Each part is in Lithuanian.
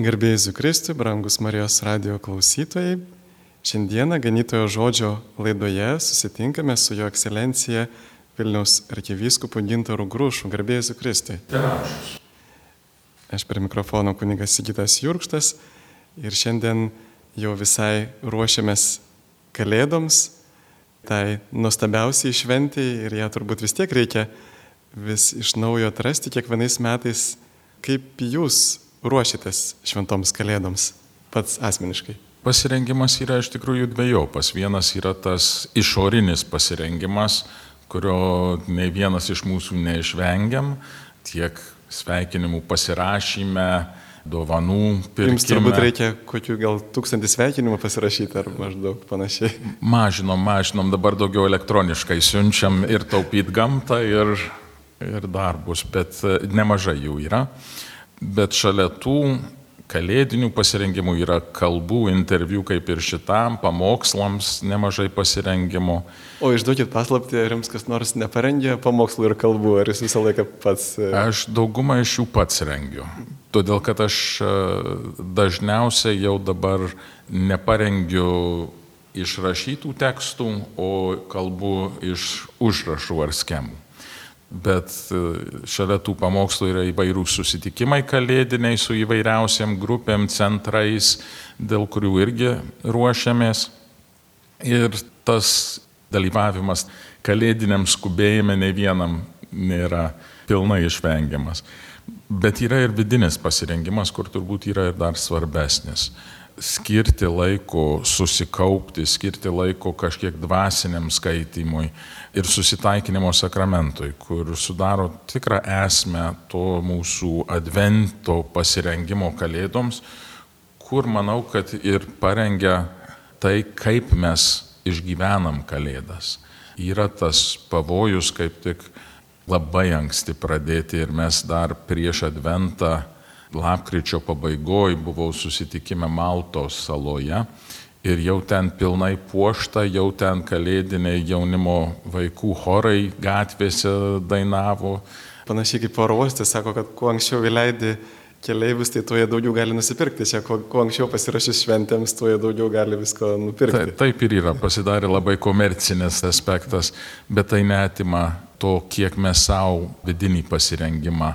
Garbėjai Kristui, brangus Marijos radio klausytojai. Šiandieną ganytojo žodžio laidoje susitinkame su jo ekscelencija Vilniaus arkivyskupu Gintaru Grušu. Garbėjai Kristui. Aš prie mikrofono kunigas Sigitas Jurkštas ir šiandien jau visai ruošiamės Kalėdoms, tai nuostabiausiai šventijai ir ją turbūt vis tiek reikia vis iš naujo atrasti kiekvienais metais, kaip jūs ruošitės šventoms kalėdoms pats asmeniškai? Pasirengimas yra iš tikrųjų dviejopas. Vienas yra tas išorinis pasirengimas, kurio ne vienas iš mūsų neišvengiam, tiek sveikinimų pasirašyme, dovanų pirkime. Jums turbūt reikia kokių gal tūkstantį sveikinimų pasirašyti ar maždaug panašiai. Mažinom, mažinom, dabar daugiau elektroniškai siunčiam ir taupyti gamtą, ir, ir darbus, bet nemažai jų yra bet šalia tų kalėdinių pasirengimų yra kalbų, interviu kaip ir šitam, pamokslams nemažai pasirengimų. O išduokit paslapti, ar jums kas nors neparengė pamokslų ir kalbų, ar jūs visą laiką pats? E, aš daugumą iš jų pats rengiu. Todėl, kad aš e, dažniausiai jau dabar neparengiu išrašytų tekstų, o kalbu iš užrašų ar schemų bet e, šalia tų pamokslų yra įvairūs susitikimai kalėdiniai su įvairiausiam grupėm, centrais, dėl kurių irgi ruošiamės. Ir tas dalyvavimas kalėdiniam skubėjime ne vienam nėra pilnai išvengiamas. Bet yra ir vidinis pasirengimas, kur turbūt yra ir dar svarbesnis skirti laiko susikaupti, skirti laiko kažkiek dvasiniam skaitimui ir susitaikinimo sakramentui, kur sudaro tikrą esmę to mūsų advento pasirengimo kalėdoms, kur manau, kad ir parengia tai, kaip mes išgyvenam kalėdas. Yra tas pavojus kaip tik labai anksti pradėti ir mes dar prieš adventą lapkričio pabaigoj buvau susitikime Maltos saloje ir jau ten pilnai puošta, jau ten kalėdiniai jaunimo vaikų chorai gatvėse dainavo. Panašiai kaip oro uostas sako, kad kuo anksčiau įleidi keliaivius, tai tuo jie daugiau gali nusipirkti. Čia kuo, kuo anksčiau pasirašys šventėms, tuo jie daugiau gali visko nupirkti. Taip, taip ir yra, pasidarė labai komercinis aspektas, bet tai netima to, kiek mes savo vidinį pasirengimą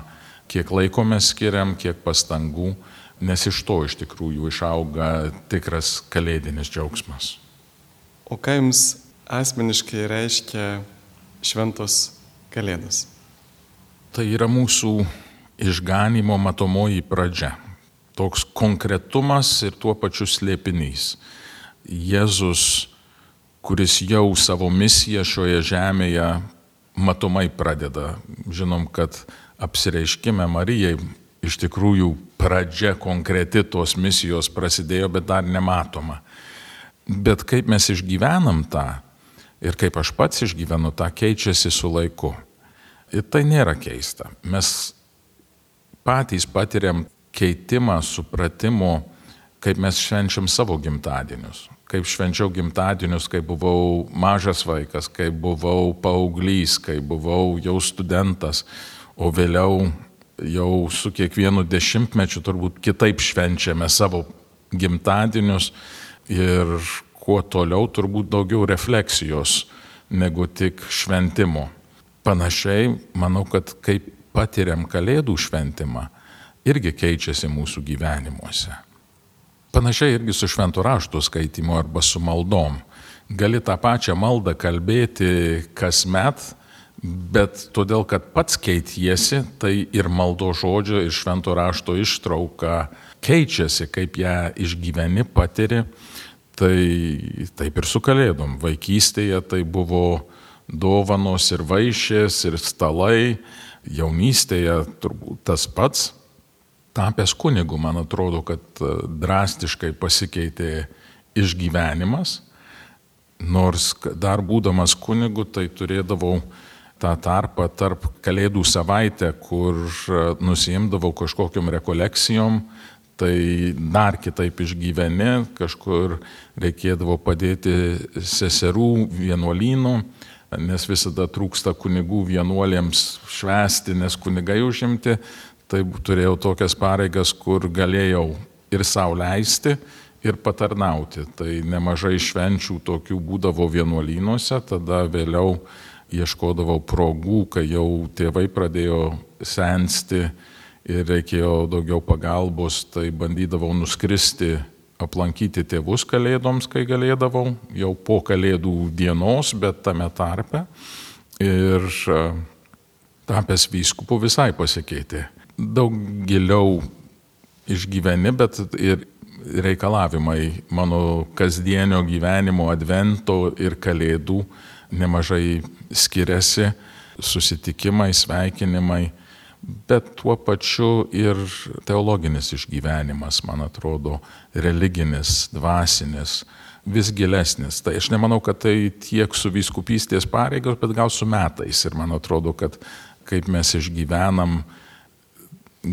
kiek laiko mes skiriam, kiek pastangų, nes iš to iš tikrųjų išauga tikras kalėdinis džiaugsmas. O ką jums asmeniškai reiškia šventos kalėdos? Tai yra mūsų išganimo matomoji pradžia. Toks konkretumas ir tuo pačiu slėpinys. Jėzus, kuris jau savo misiją šioje žemėje matomai pradeda. Žinom, kad apsireiškime Marijai iš tikrųjų pradžia konkreti tos misijos prasidėjo, bet dar nematoma. Bet kaip mes išgyvenam tą ir kaip aš pats išgyvenu tą, keičiasi su laiku. Ir tai nėra keista. Mes patys patiriam keitimą, supratimo, kaip mes švenčiam savo gimtadienius. Kaip švenčiau gimtadienius, kai buvau mažas vaikas, kai buvau paauglys, kai buvau jau studentas o vėliau jau su kiekvienu dešimtmečiu turbūt kitaip švenčiame savo gimtadienius ir kuo toliau turbūt daugiau refleksijos negu tik šventimo. Panašiai, manau, kad kaip patiriam Kalėdų šventimą, irgi keičiasi mūsų gyvenimuose. Panašiai irgi su šventų raštų skaitimu arba su maldom. Gali tą pačią maldą kalbėti kasmet, Bet todėl, kad pats keitiesi, tai ir maldo žodžio, ir švento rašto ištrauka keičiasi, kaip ją išgyveni, patiri. Tai taip ir su kalėdom. Vaikystėje tai buvo dovanos ir vaišės, ir stalai. Jaunystėje turbūt tas pats. Tapęs kunigu, man atrodo, kad e, drastiškai pasikeitė išgyvenimas. Nors dar būdamas kunigu, tai turėdavau tą tarpą tarp Kalėdų savaitę, kur e, nusimdavau kažkokiam rekolekcijom, tai dar kitaip išgyveni, kažkur reikėdavo padėti seserų vienuolynų, nes visada trūksta kunigų vienuolėms švesti, nes kunigai užimti, tai turėjau tokias pareigas, kur galėjau ir sauliaisti, ir patarnauti. Tai nemažai švenčių tokių būdavo vienuolynuose, tada vėliau ieškodavau progų, kai jau tėvai pradėjo sensti ir reikėjo daugiau pagalbos, tai bandydavau nuskristi, aplankyti tėvus kalėdoms, kai galėdavau, jau po kalėdų dienos, bet tame tarpe. Ir e, tapęs vyskupu visai pasikeitė. Daug giliau išgyveni, bet ir reikalavimai mano kasdienio gyvenimo, advento ir kalėdų nemažai skiriasi, susitikimai, sveikinimai, bet tuo pačiu ir teologinis išgyvenimas, man atrodo, religinis, dvasinis, vis gilesnis. Tai aš nemanau, kad tai tiek su viskupystės pareigos, bet gal su metais. Ir man atrodo, kad kaip mes išgyvenam,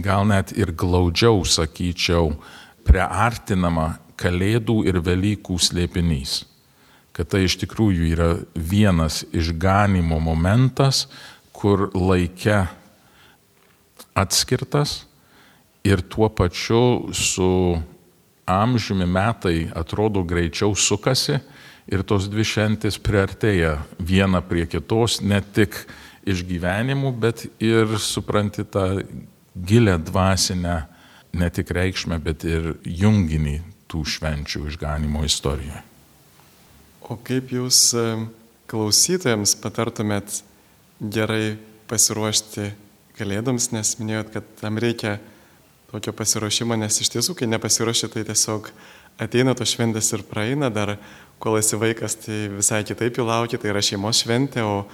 gal net ir glaudžiau, sakyčiau, priartinama Kalėdų ir Velykų slėpinys. Kad tai iš tikrųjų yra vienas išganimo momentas, kur laike atskirtas ir tuo pačiu su amžiumi metai atrodo greičiau sukasi ir tos dvi šventės priartėja viena prie kitos, ne tik išgyvenimų, bet ir supranti tą gilę dvasinę ne tik reikšmę, bet ir junginį tų švenčių išganimo istorijoje. O kaip jūs e, klausytojams patartumėt gerai pasiruošti kalėdoms, nes minėjot, kad tam reikia tokio pasiruošimo, nes iš tiesų, kai nepasiruoši, tai tiesiog ateina to šventės ir praeina, dar kol esi vaikas, tai visai kitaip jų laukia, tai yra šeimos šventė, o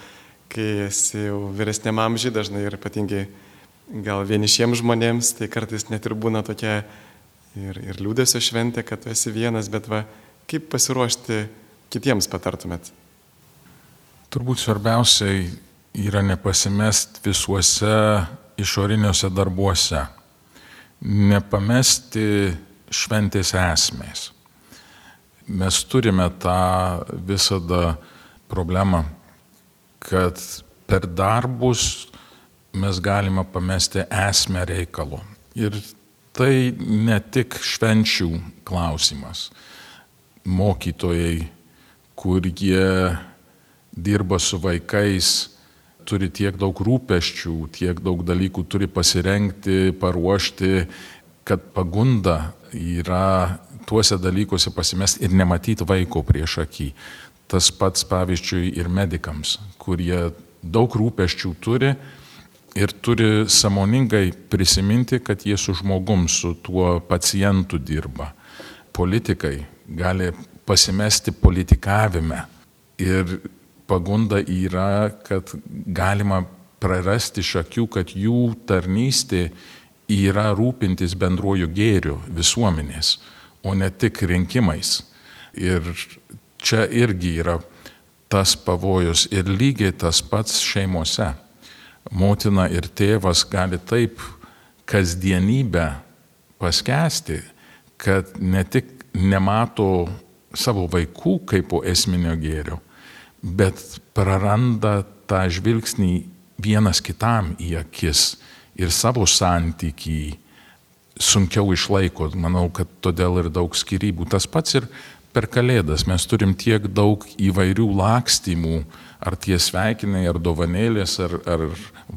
kai esi jau vyresniam amžiai, dažnai ir ypatingai gal vienišiems žmonėms tai kartais net ir būna tokia ir, ir liūdėsio šventė, kad tu esi vienas, bet va, kaip pasiruošti kitiems patartumėt? Turbūt svarbiausiai yra nepasimest visuose išoriniuose darbuose, nepamesti šventės esmės. Mes turime tą visada problemą, kad per darbus mes galime pamesti esmę reikalo. Ir tai ne tik švenčių klausimas. Mokytojai, kur jie dirba su vaikais, turi tiek daug rūpeščių, tiek daug dalykų turi pasirengti, paruošti, kad pagunda yra tuose dalykuose pasimesti ir nematyti vaiko prieš akį. Tas pats pavyzdžiui ir medikams, kurie daug rūpeščių turi, ir turi samoningai prisiminti, kad jie su žmogum, su tuo pacientu dirba. Politikai gali pasimesti politikavime ir pagunda yra, kad galima prarasti iš akių, kad jų tarnystė yra rūpintis bendruoju gėriu visuomenės, o ne tik rinkimais. Ir čia irgi yra tas pavojus ir lygiai tas pats šeimose motina ir tėvas gali taip kasdienybę paskesti, kad ne tik nemato savo vaikų kaip po esminio gėrio, bet praranda tą žvilgsnį vienas kitam į akis ir savo santykį sunkiau išlaiko. Manau, kad todėl ir daug skirybų. Tas pats ir per Kalėdas mes turim tiek daug įvairių lakstymų, ar tie sveikinai, ar dovanėlės, ar, ar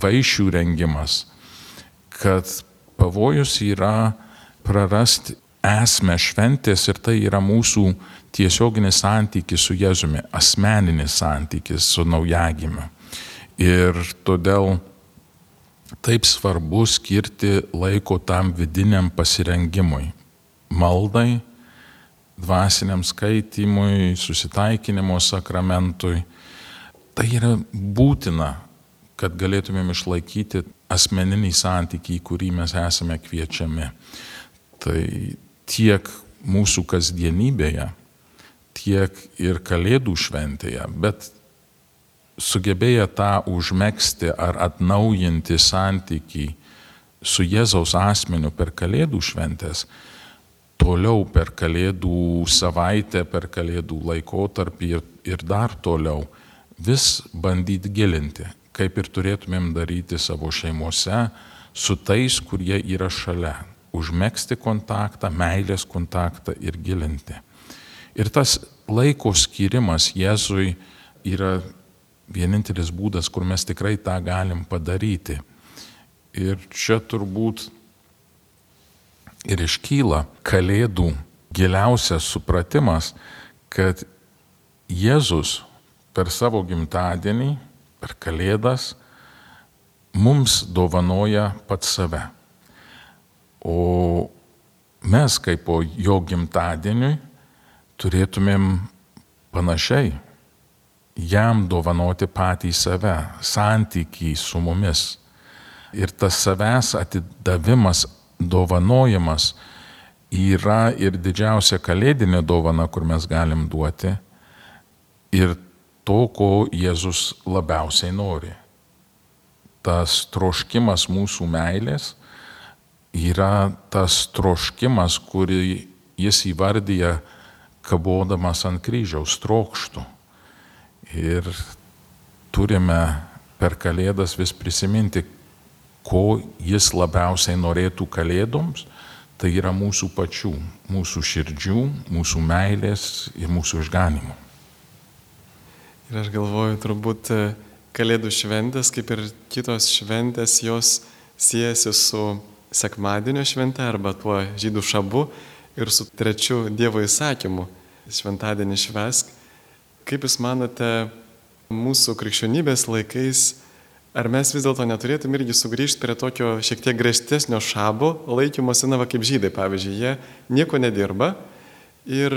vaišių rengimas, kad pavojus yra prarasti esmę šventės ir tai yra mūsų tiesioginis santykis su Jėzumi, asmeninis santykis su naujagimiu. Ir todėl taip svarbu skirti laiko tam vidiniam pasirengimui, maldai, dvasiniam skaitimui, susitaikinimo sakramentui. Tai yra būtina, kad galėtumėm išlaikyti asmeninį santykį, į kurį mes esame kviečiami. Tai tiek mūsų kasdienybėje, tiek ir Kalėdų šventėje, bet sugebėję tą užmėgsti ar atnaujinti santykį su Jėzaus asmeniu per Kalėdų šventės, toliau per Kalėdų savaitę, per Kalėdų laikotarpį ir, ir dar toliau vis bandyti gilinti, kaip ir turėtumėm daryti savo šeimose, su tais, kurie yra šalia. užmėgsti kontaktą, meilės kontaktą ir gilinti. Ir tas laiko skirimas Jėzui yra vienintelis būdas, kur mes tikrai tą galim padaryti. Ir čia turbūt ir iškyla Kalėdų giliausias supratimas, kad Jėzus per savo gimtadienį, per Kalėdas, mums dovanoja pats save. O mes kaip po jo gimtadieniui turėtumėm panašiai jam dovanoti patį save, santykį su mumis. Ir tas savęs atidavimas, dovanojimas yra ir didžiausia kalėdinė dovana, kur mes galim duoti. Ir to, ko Jėzus labiausiai nori. Tas troškimas mūsų meilės yra tas troškimas, kurį jis įvardyja kabodamas ant kryžiaus trokštų. Ir turime per Kalėdas vis prisiminti, ko jis labiausiai norėtų Kalėdoms, tai yra mūsų pačių, mūsų širdžių, mūsų meilės ir mūsų išganimo. Ir aš galvoju, turbūt e, Kalėdų šventės, kaip ir kitos šventės, jos siejasi su sekmadienio švente arba tuo žydų šabu ir su trečiu Dievo įsakymu - šventadienį švesk. Kaip Jūs manote, mūsų krikščionybės laikais Ar mes vis dėlto neturėtum irgi sugrįžti prie tokio šiek tiek griežtesnio šabo laikymosi, na, va kaip žydai, pavyzdžiui, jie nieko nedirba ir,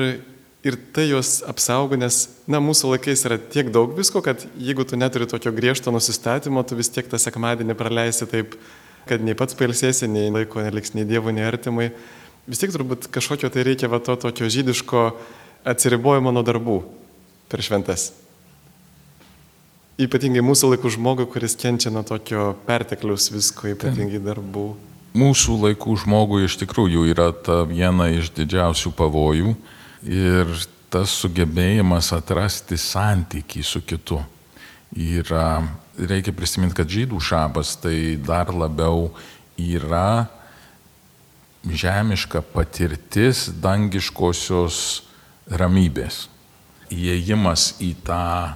ir tai juos apsaugo, nes, na, mūsų laikais yra tiek daug visko, kad jeigu tu neturi tokio griežto nusistatymo, tu vis tiek tą sekmadienį praleisi taip, kad nei pats pailsėsi, nei laiko neliks nei dievų, nei artimai. Vis tiek turbūt kažkokio tai reikia va to tokio žydiško atsiribojimo nuo darbų per šventes. Ypatingai mūsų laikų žmogui, kuris kenčia nuo tokio pertekliaus visko, ypatingai darbų. Mūsų laikų žmogui iš tikrųjų yra ta viena iš didžiausių pavojų ir tas sugebėjimas atrasti santykį su kitu. Yra, reikia prisiminti, kad žydų šabas tai dar labiau yra žemiška patirtis dangiškosios ramybės. Įėjimas į tą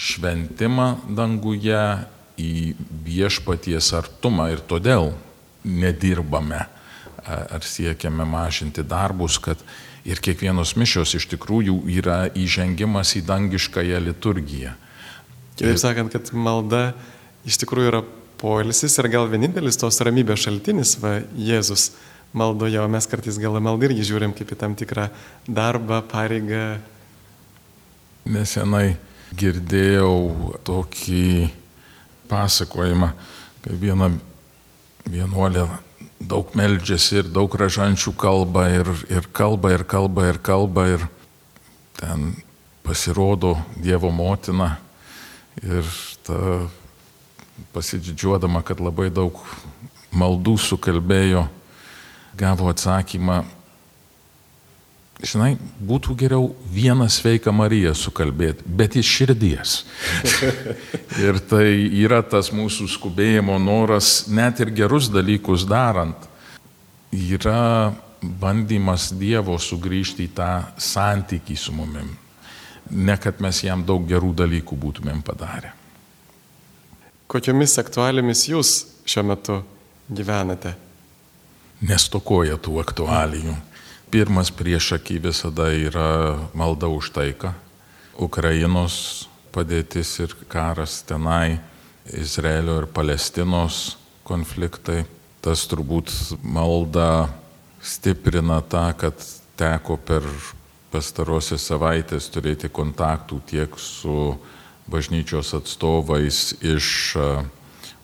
šventimą danguje, į viešpaties artumą ir todėl nedirbame ar siekiame mažinti darbus, kad ir kiekvienos mišios iš tikrųjų yra įžengimas į dangiškąją liturgiją. Kitaip sakant, kad malda iš tikrųjų yra poilsis ir gal vienintelis tos ramybės šaltinis, va Jėzus maldoje, o mes kartais gal maldą irgi žiūrim kaip į tam tikrą darbą, pareigą. Nesenai girdėjau tokį pasakojimą, kai viena vienuolė daug meldžiasi ir daug ražančių kalba ir, ir kalba ir kalba ir kalba ir ten pasirodo Dievo motina ir ta pasididžiuodama, kad labai daug maldų sukalbėjo, gavo atsakymą, žinai, būtų geriau vieną sveiką Mariją sukalbėti, bet iš širdies. ir tai yra tas mūsų skubėjimo noras, net ir gerus dalykus darant, yra bandymas Dievo sugrįžti į tą santykį su mumim. Ne kad mes jam daug gerų dalykų būtumėm padarę. Kokiomis aktualijomis jūs šiuo metu gyvenate? Nestokoja tų aktualijų. Pirmas priešaky visada yra malda už taiką. Ukrainos padėtis ir karas tenai, Izraelio ir Palestinos konfliktai. Tas turbūt malda stiprina tą, kad teko per pastarosios savaitės turėti kontaktų tiek su bažnyčios atstovais iš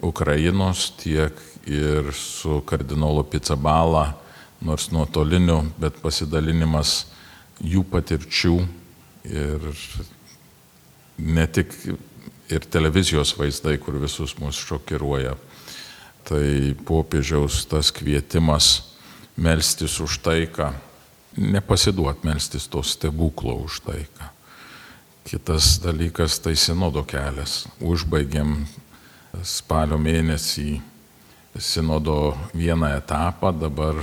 Ukrainos, tiek ir su kardinolu Pizzabala nors nuotoliniu, bet pasidalinimas jų patirčių ir ne tik ir televizijos vaizdai, kur visus mus šokiruoja. Tai popiežiaus tas kvietimas melstis už taiką, nepasiduot melstis to stebuklo už taiką. Kitas dalykas tai sinodo kelias. Užbaigėm spalio mėnesį sinodo vieną etapą, dabar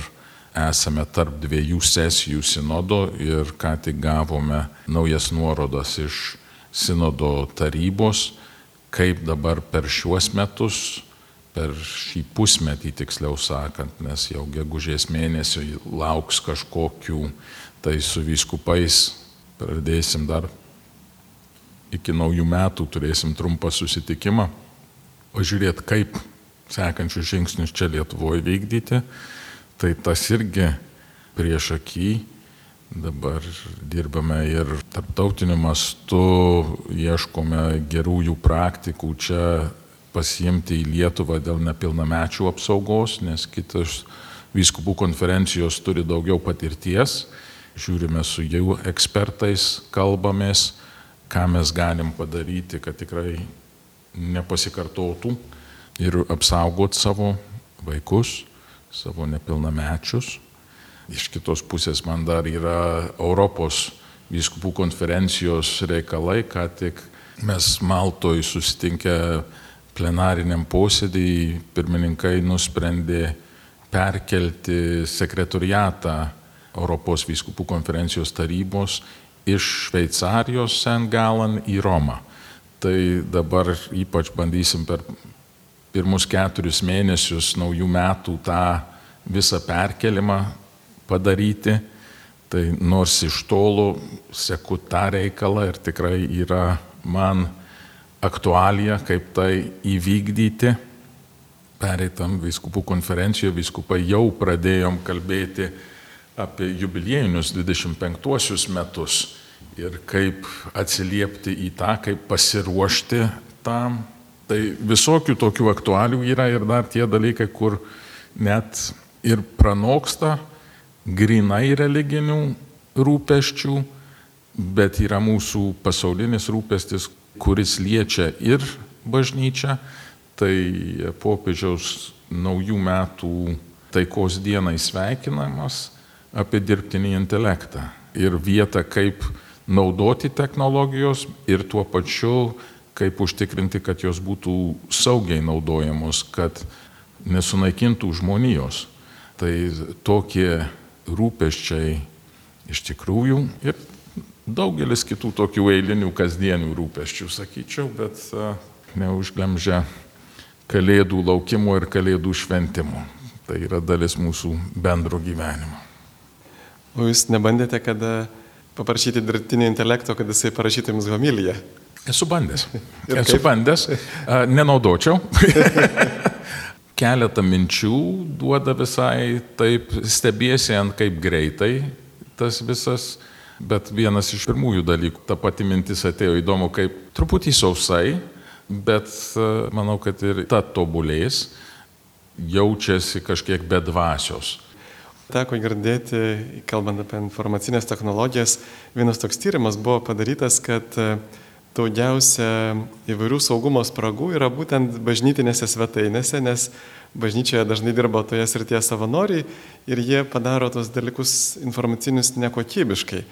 esame tarp dviejų sesijų sinodo ir ką tik gavome naujas nuorodas iš sinodo tarybos, kaip dabar per šiuos metus, per šį pusmetį tiksliau sakant, nes jau gegužės mėnesio lauks kažkokių, tai su vyskupais pradėsim dar iki naujų metų turėsim trumpą susitikimą, pažiūrėti, kaip sekančius žingsnius čia Lietuvoje vykdyti, tai tas irgi prieš akį. Dabar dirbame ir tarptautiniu mastu, ieškome gerųjų praktikų čia pasiimti į Lietuvą dėl nepilnamečių apsaugos, nes kitos vyskupų konferencijos turi daugiau patirties. Žiūrime su jų ekspertais, kalbamės, ką mes galim padaryti, kad tikrai nepasikartotų ir apsaugot savo vaikus, savo nepilnamečius. Iš kitos pusės man dar yra Europos vyskupų konferencijos reikalai, ką tik mes Maltoj susitinkę plenariniam posėdį, pirmininkai nusprendė perkelti sekretoriatą Europos vyskupų konferencijos tarybos iš Šveicarijos St. Galan į Romą. Tai dabar ypač bandysim per pirmus keturis mėnesius naujų metų tą visą perkelimą padaryti. Tai nors iš tolo seku tą reikalą ir tikrai yra man aktualija, kaip tai įvykdyti. Pereitam viskupų konferencijoje viskupai jau pradėjom kalbėti apie jubiliejinius 25 metus ir kaip atsiliepti į tą, kaip pasiruošti tam Tai visokių tokių aktualių yra ir dar tie dalykai, kur net ir pranoksta grinai religinių rūpeščių, bet yra mūsų pasaulinis rūpestis, kuris liečia ir bažnyčią. Tai popiežiaus naujų metų taikos dienai sveikinamas apie dirbtinį intelektą ir vietą, kaip naudoti technologijos ir tuo pačiu kaip užtikrinti, kad jos būtų saugiai naudojamos, kad nesunaikintų žmonijos. Tai tokie rūpeščiai iš tikrųjų ir daugelis kitų tokių eilinių kasdienių rūpeščių, sakyčiau, bet neužglemžia kalėdų laukimo ir kalėdų šventimo. Tai yra dalis mūsų bendro gyvenimo. O jūs nebandėte kada paprašyti dirbtinio intelekto, kad jisai parašytų jums homiliją? Esu bandęs. Esu bandęs. Nenaudočiau. Keletą minčių duoda visai taip stebėsi ant kaip greitai tas visas, bet vienas iš pirmųjų dalykų, ta pati mintis atėjo įdomu, kaip truputį sausai, bet manau, kad ir ta tobulės, jaučiasi kažkiek bedvasios. Teko girdėti, kalbant apie informacinės technologijas, vienas toks tyrimas buvo padarytas, kad daugiausia įvairių saugumo spragų yra būtent bažnytinėse svetainėse, nes bažnyčioje dažnai dirba toje srityje savanoriai ir jie padaro tos dalykus informacinius nekokybiškai.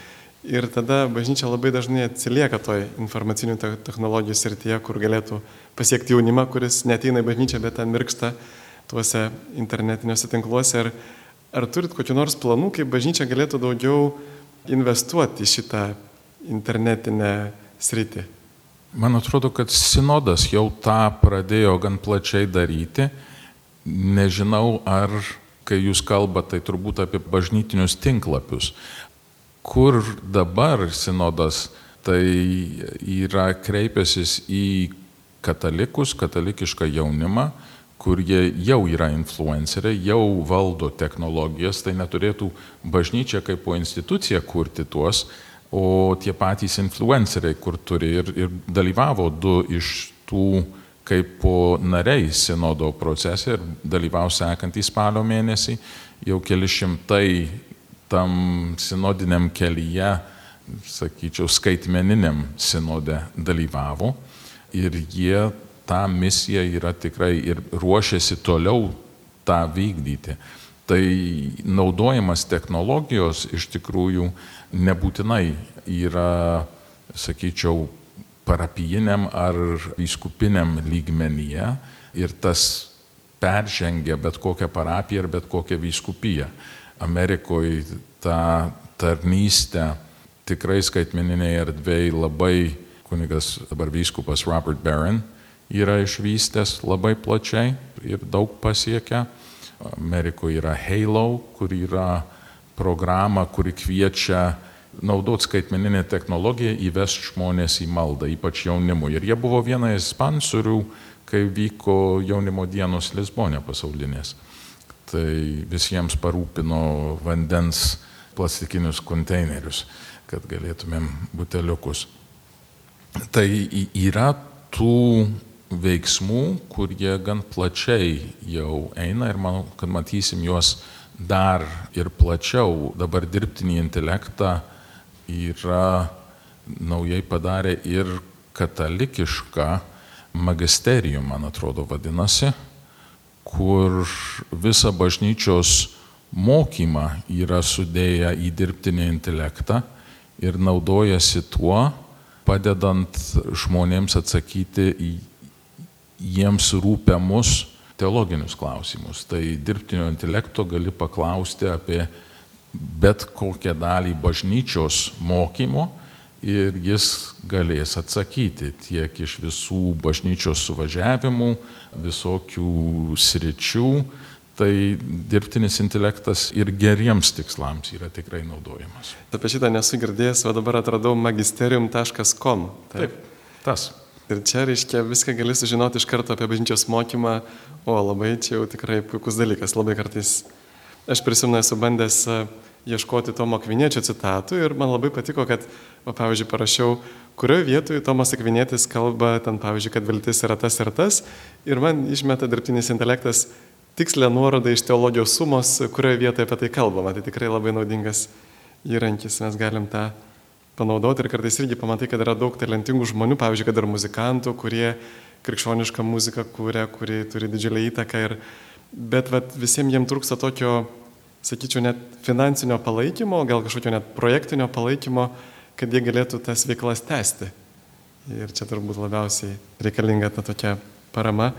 Ir tada bažnyčia labai dažnai atsilieka toj informacinių technologijų srityje, kur galėtų pasiekti jaunimą, kuris neteina į bažnyčią, bet ten mirksta tuose internetiniuose tinkluose. Ir ar turit kokiu nors planų, kaip bažnyčia galėtų daugiau investuoti į šitą internetinę sritį? Man atrodo, kad sinodas jau tą pradėjo gan plačiai daryti. Nežinau, ar kai jūs kalbate, tai turbūt apie bažnytinius tinklapius. Kur dabar sinodas tai yra kreipęsis į katalikus, katalikišką jaunimą, kur jie jau yra influenceriai, jau valdo technologijas, tai neturėtų bažnyčia kaip po institucija kurti tuos, o tie patys influenceriai, kur turi ir, ir dalyvavo du iš tų kaip nariai sinodo procese ir dalyvau sekantį spalio mėnesį, jau keli šimtai tam sinodiniam kelyje, sakyčiau, skaitmeniniam sinode dalyvavo ir jie tą misiją yra tikrai ir ruošiasi toliau tą vykdyti. Tai naudojimas technologijos iš tikrųjų nebūtinai yra, sakyčiau, parapijiniam ar vyskupiniam lygmenyje ir tas peržengia bet kokią parapiją ir bet kokią vyskupiją. Amerikoje tą tarnystę tikrai skaitmeniniai erdvėjai labai kunigas dabar vyskupas Robert Barron yra išvystęs labai plačiai ir daug pasiekę. Amerikoje yra Halo, kur yra programa, kuri kviečia naudoti skaitmeninę technologiją, įvesti žmonės į maldą, ypač jaunimui. Ir jie buvo viena iš sponsorių, kai vyko jaunimo dienos Lisbonė pasaulinės. Tai visiems parūpino vandens plastikinius konteinerius, kad galėtumėm buteliukus. Tai yra tų veiksmų, kurie gan plačiai jau eina ir manau, kad matysim juos dar ir plačiau. Dabar dirbtinį intelektą yra naujai padarę ir katalikišką magisteriją, man atrodo, vadinasi, kur visą bažnyčios mokymą yra sudėję į dirbtinį intelektą ir naudojasi tuo, padedant žmonėms atsakyti į jiems rūpiamus teologinius klausimus. Tai dirbtinio intelekto gali paklausti apie bet kokią dalį bažnyčios mokymo ir jis galės atsakyti tiek iš visų bažnyčios suvažiavimų, visokių sričių. Tai dirbtinis intelektas ir geriems tikslams yra tikrai naudojamas. Apie šitą nesu girdėjęs, o dabar atradau magisterium.com. Taip, taip tas. Ir čia, reiškia, viską gali sužinoti iš karto apie bažnyčios mokymą, o labai čia jau tikrai puikus dalykas, labai kartais. Aš prisimenu, esu bandęs e, ieškoti Tomo Akviniečio citatų ir man labai patiko, kad, o, pavyzdžiui, parašiau, kurioje vietoje Tomas Akvinėtis kalba, ten, pavyzdžiui, kad viltis yra tas ir tas, ir man išmeta dirbtinis intelektas tikslę nuorodą iš teologijos sumos, kurioje vietoje apie tai kalbama. Tai tikrai labai naudingas įrankis, mes galim tą panaudoti ir kartais irgi pamatai, kad yra daug talentingų žmonių, pavyzdžiui, kad ir muzikantų, kurie krikščionišką muziką kūrė, kuri turi didžiulę įtaką. Ir, bet vat, visiems jiems trūksta tokio, sakyčiau, net finansinio palaikymo, gal kažkokio net projektinio palaikymo, kad jie galėtų tas veiklas tęsti. Ir čia turbūt labiausiai reikalinga ta tokia parama.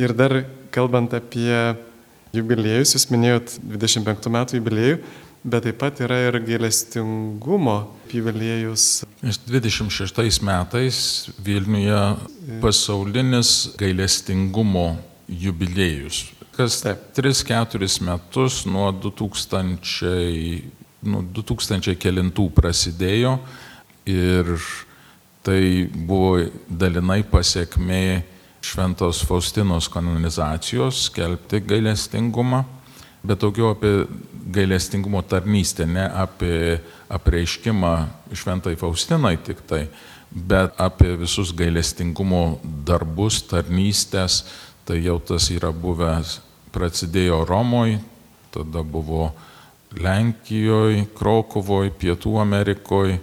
Ir dar kalbant apie jubiliejus, jūs minėjot 25 metų jubiliejų, bet taip pat yra ir gailestingumo jubiliejus. 26 metais Vilniuje pasaulinis gailestingumo jubiliejus, kas 3-4 metus nuo 2000, nuo 2000 kelintų prasidėjo ir tai buvo dalinai pasiekmė Šventos Faustinos kanonizacijos skelbti gailestingumą bet daugiau apie gailestingumo tarnystę, ne apie apreiškimą šventai Faustinai tik tai, bet apie visus gailestingumo darbus, tarnystės, tai jau tas yra buvęs, prasidėjo Romoje, tada buvo Lenkijoje, Krokuvoje, Pietų Amerikoje,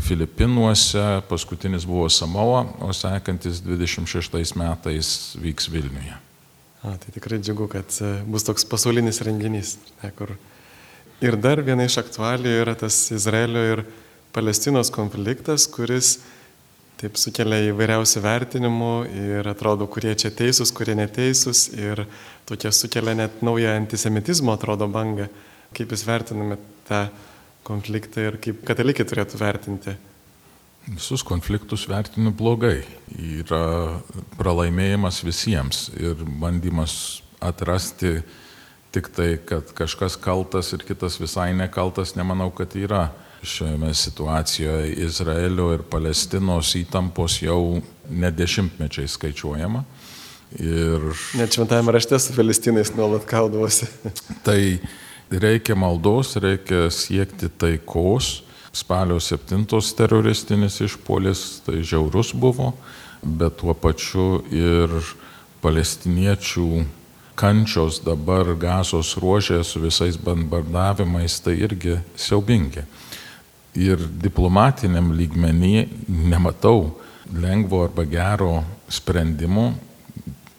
Filipinuose, paskutinis buvo Samoa, o sekantis 26 metais vyks Vilniuje. A, tai tikrai džiugu, kad e, bus toks pasaulinis renginys. Ne, kur... Ir dar viena iš aktualijų yra tas Izraelio ir Palestinos konfliktas, kuris taip sukelia įvairiausių vertinimų ir atrodo, kurie čia teisūs, kurie neteisūs ir tokia sukelia net naują antisemitizmo, atrodo, bangą. Kaip jūs vertiname tą konfliktą ir kaip katalikai turėtų vertinti? Visus konfliktus vertinu blogai. Yra pralaimėjimas visiems ir bandymas atrasti tik tai, kad kažkas kaltas ir kitas visai nekaltas, nemanau, kad yra. Šioje situacijoje Izraelio ir Palestinos įtampos jau ne dešimtmečiai skaičiuojama. Ir... Net šventajame rašte su Palestinais nuolat kaudavosi. tai reikia maldos, reikia siekti taikos Spalio 7 teroristinis išpolis tai žiaurus buvo, bet tuo pačiu ir palestiniečių kančios dabar gazos ruožė su visais bombardavimais tai irgi siaubingi. Ir diplomatiniam lygmenį nematau lengvo arba gero sprendimo,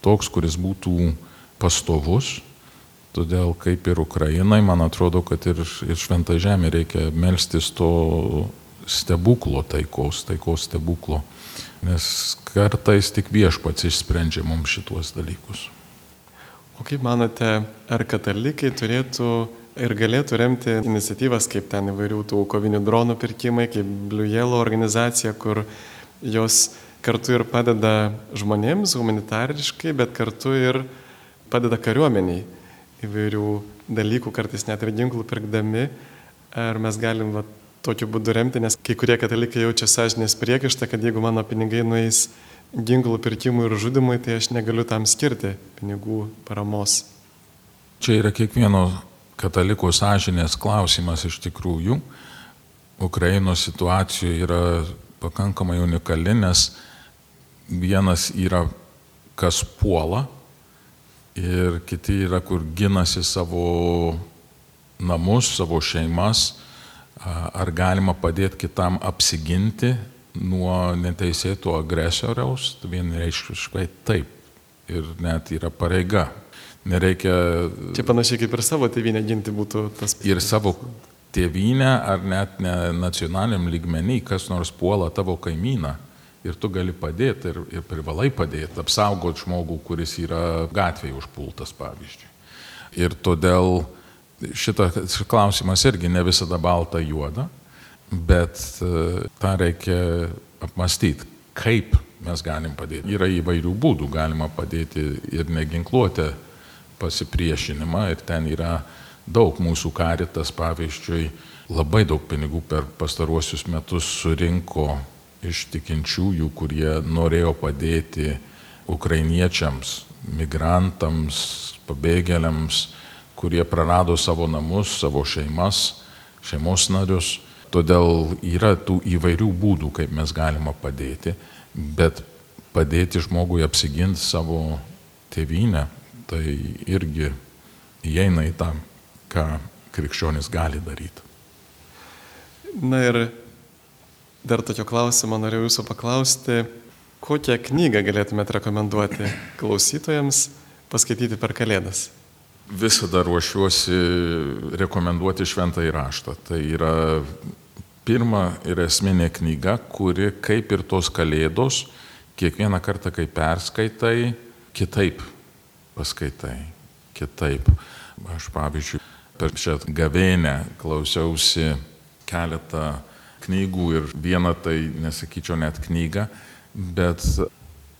toks, kuris būtų pastovus, Todėl kaip ir Ukrainai, man atrodo, kad ir, ir šventą žemę reikia melstis to stebuklo taikos, taikos stebuklo. Nes kartais tik viešpats išsprendžia mums šituos dalykus. O kaip manote, ar katalikai turėtų ir galėtų remti iniciatyvas kaip ten įvairių tų kovinių dronų pirkimai, kaip Blue Yellow organizacija, kur jos kartu ir padeda žmonėms humanitariškai, bet kartu ir padeda kariuomeniai įvairių dalykų, kartais net ir ginklų pirkdami. Ar mes galim va, tokiu būdu remti, nes kai kurie katalikai jaučia sąžinės priekaištą, kad jeigu mano pinigai nueis ginklų pirkimui ir žudimui, tai aš negaliu tam skirti pinigų paramos. Čia yra kiekvieno kataliko sąžinės klausimas iš tikrųjų. Ukrainos situacija yra pakankamai unikali, nes vienas yra kas puola ir kiti yra, kur ginasi savo namus, savo šeimas, ar galima padėti kitam apsiginti nuo neteisėto agresoriaus, vienreiškiškai taip. Ir net yra pareiga. Nereikia. Čia panašiai kaip ir savo tėvynę ginti būtų tas. Ir savo tėvynę, ar net ne nacionaliniam lygmenį, kas nors puola tavo kaimyną. Ir tu gali padėti ir, ir privalai padėti, apsaugoti žmogų, kuris yra gatvėje užpultas, pavyzdžiui. Ir todėl šitas klausimas irgi ne visada balta juoda, bet e, tą reikia apmastyti, kaip mes galim padėti. Yra įvairių būdų, galima padėti ir neginkluotę pasipriešinimą ir ten yra daug mūsų karitas, pavyzdžiui, labai daug pinigų per pastaruosius metus surinko iš tikinčiųjų, kurie norėjo padėti ukrainiečiams, migrantams, pabėgėliams, kurie prarado savo namus, savo šeimas, šeimos narius. Todėl yra tų įvairių būdų, kaip mes galime padėti, bet padėti žmogui apsiginti savo tėvynę, tai irgi įeina į tą, ką krikščionis gali daryti. Na ir dar tokio klausimo norėjau jūsų paklausti, kokią knygą galėtumėte rekomenduoti klausytojams paskaityti per Kalėdas? Visada ruošiuosi rekomenduoti šventą įraštą. Tai yra pirma ir esminė knyga, kuri kaip ir tos kalėdos, kiekvieną kartą, kai perskaitai, kitaip paskaitai, kitaip. Aš pavyzdžiui, per šią gavėnę klausiausi keletą knygų ir vieną tai nesakyčiau net knygą, bet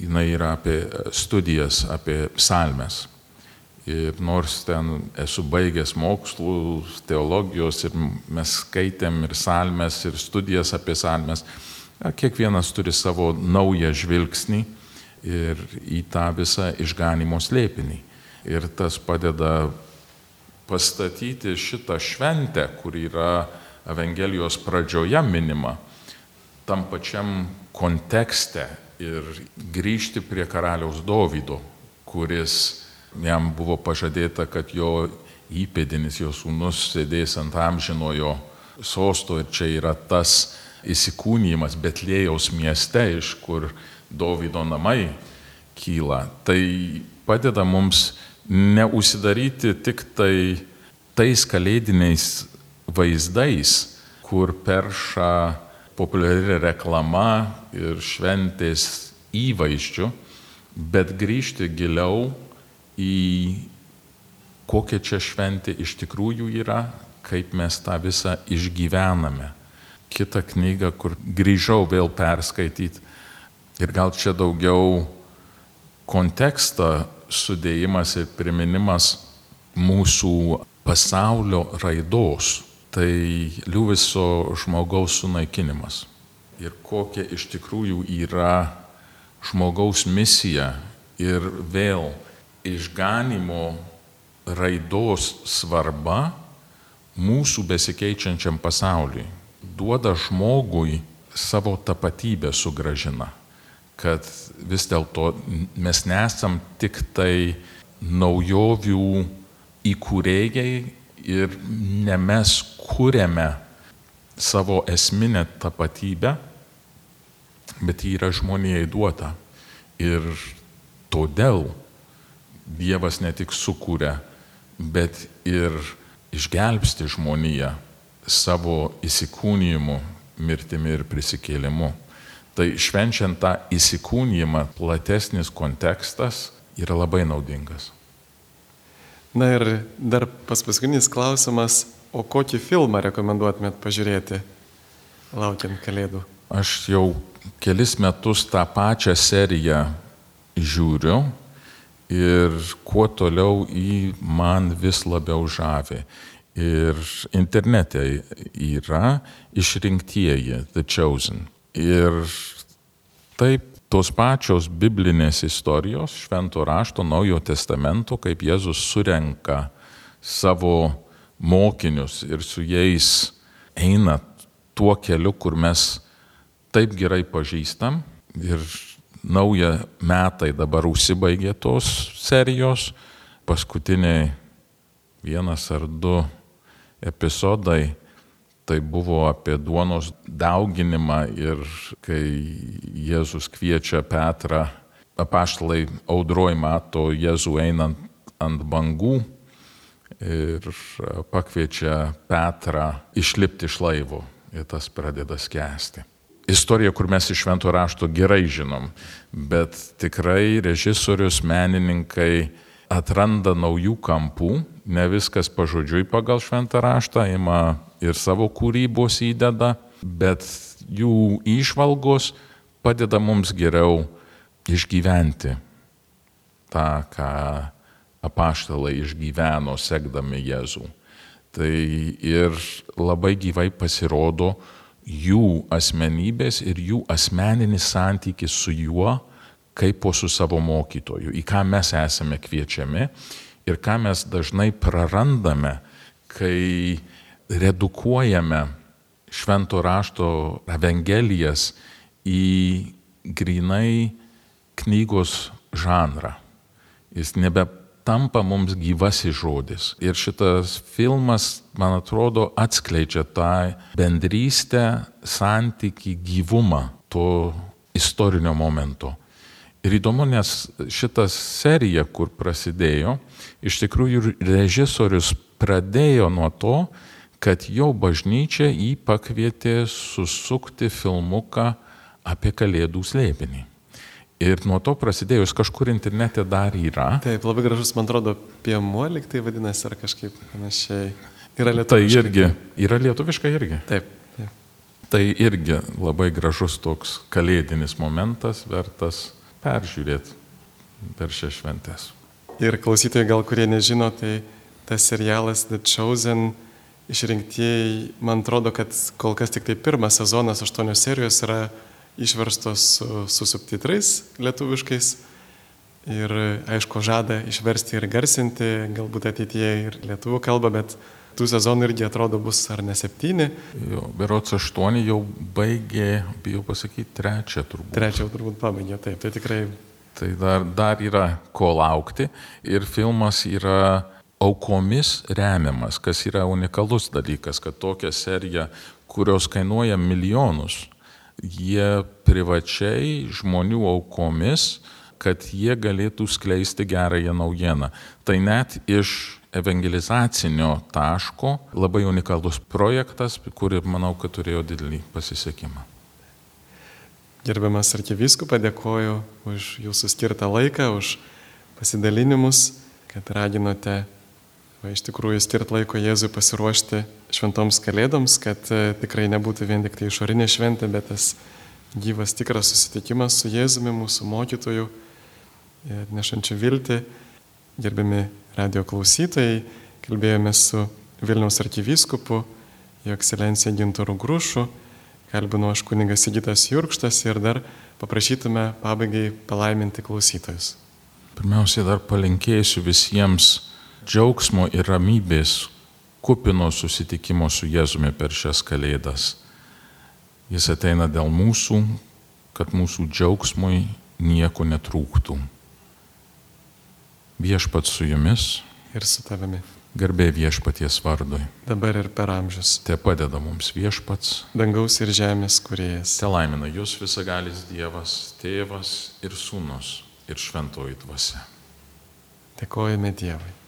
jinai yra apie studijas, apie psalmes. Ir nors ten esu baigęs mokslų, teologijos ir mes skaitėm ir salmes, ir studijas apie salmes, kiekvienas turi savo naują žvilgsnį ir į tą visą išganimo slėpinį. Ir tas padeda pastatyti šitą šventę, kur yra Evangelijos pradžioje minima, tam pačiam kontekste ir grįžti prie karaliaus Dovydo, kuris jam buvo pažadėta, kad jo įpėdinis, jo sūnus sėdės ant amžinojo sosto ir čia yra tas įsikūnymas Betlėjaus mieste, iš kur Dovydo namai kyla. Tai padeda mums neusidaryti tik tai tais kalėdiniais vaizdais, kur perša populiari reklama ir šventės įvaizdžių, bet grįžti giliau į kokia čia šventė iš tikrųjų yra, kaip mes tą visą išgyvename. Kita knyga, kur grįžau vėl perskaityti ir gal čia daugiau konteksto sudėjimas ir priminimas mūsų pasaulio raidos, tai liuviso žmogaus sunaikinimas. Ir kokia iš tikrųjų yra žmogaus misija ir vėl išganimo raidos svarba mūsų besikeičiančiam pasauliui duoda žmogui savo tapatybę sugražina, kad vis dėlto mes nesam tik tai naujovių įkūrėjai ir ne mes kūrėme savo esminę tapatybę, bet ji yra žmonijai duota. Ir todėl Dievas ne tik sukūrė, bet ir išgelbsti žmoniją savo įsikūnymu, mirtimi ir prisikėlimu. Tai švenčiant tą įsikūnymą, platesnis kontekstas yra labai naudingas. Na ir dar pas paskutinis klausimas, o kokį filmą rekomenduotumėt pažiūrėti, laukiant kalėdų? Aš jau kelis metus tą pačią seriją žiūriu ir kuo toliau į man vis labiau žavi. Ir internete yra išrinktieji, The Chosen. Ir taip tos pačios biblinės istorijos, švento rašto, naujo testamento, kaip Jėzus surenka savo mokinius ir su jais eina tuo keliu, kur mes taip gerai pažįstam. Ir nauja metai dabar užsibaigė tos serijos, paskutiniai vienas ar du epizodai tai buvo apie duonos dauginimą ir kai Jėzus kviečia Petrą, apaštalai audroj mato Jėzų einant ant bangų ir pakviečia Petrą išlipti iš laivo ir tas pradeda skęsti istorija, kur mes iš švento rašto gerai žinom, bet tikrai režisorius, menininkai atranda naujų kampų, ne viskas pažodžiui pagal šventą raštą, ima ir savo kūrybos įdeda, bet jų išvalgos padeda mums geriau išgyventi tą, ką apaštalai išgyveno sekdami Jėzų. Tai ir labai gyvai pasirodo, jų asmenybės ir jų asmeninis santykis su juo, kaip po su savo mokytoju, į ką mes esame kviečiami ir ką mes dažnai prarandame, kai redukuojame švento rašto evangelijas į grinai knygos žanrą. Jis nebe tampa mums gyvasis žodis. Ir šitas filmas, man atrodo, atskleidžia tą bendrystę, santyki, gyvumą to istorinio momento. Ir įdomu, nes šitas serija, kur prasidėjo, iš tikrųjų režisorius pradėjo nuo to, kad jo bažnyčia jį pakvietė susukti filmuką apie Kalėdų slėpinį. Ir nuo to prasidėjus kažkur internete dar yra. Taip, labai gražus, man atrodo, piemuolik tai vadinasi ar kažkaip panašiai. Yra lietuviškai. Tai irgi, yra lietuviškai irgi. Taip, taip. Tai irgi labai gražus toks kalėdinis momentas, vertas peržiūrėti per šią šventęs. Ir klausytojai gal kurie nežino, tai tas serialas The Chosen išrinktieji, man atrodo, kad kol kas tik tai pirmas sezonas, aštuonios serijos yra išverstos su, su subtitrais lietuviškais. Ir aišku, žada išversti ir garsinti, galbūt ateityje ir lietuvių kalbą, bet tų sezonų irgi atrodo bus ar ne septyni. Jo, berots aštuoni jau baigė, bijau pasakyti, trečią turbūt. Trečią turbūt pabaigė, taip, tai tikrai. Tai dar, dar yra ko laukti ir filmas yra aukomis remiamas, kas yra unikalus dalykas, kad tokia serija, kurios kainuoja milijonus, jie privačiai žmonių aukomis, kad jie galėtų skleisti gerąją naujieną. Tai net iš evangelizacinio taško labai unikalus projektas, kurį manau, kad turėjo didelį pasisekimą. Gerbiamas arkiviskupą, dėkoju už jūsų skirtą laiką, už pasidalinimus, kad raginote va, iš tikrųjų skirt laiko Jėzui pasiruošti šventoms kalėdoms, kad e, tikrai nebūtų vien tik tai išorinė šventė, bet tas gyvas tikras susitikimas su Jėzumi, mūsų mokytoju, nešančiu viltį. Gerbiami radio klausytojai, kalbėjome su Vilniaus arkivyskupu, jo ekscelencija Gintoru Grušu, kalbinu aš kuningas Sigitas Jurkštas ir dar paprašytume pabaigai palaiminti klausytojus. Pirmiausia, dar palinkėsiu visiems džiaugsmo ir ramybės, kupino susitikimo su Jėzumi per šias kalėdas. Jis ateina dėl mūsų, kad mūsų džiaugsmui nieko netrūktų. Viešpat su jumis. Ir su tavimi. Garbė viešpaties vardui. Dabar ir per amžius. Te padeda mums viešpats. Dangaus ir žemės kuriejas. Te laimina jūs visagalis Dievas, Tėvas ir Sūnus ir Šventoji Dvasia. Dėkojame Dievui.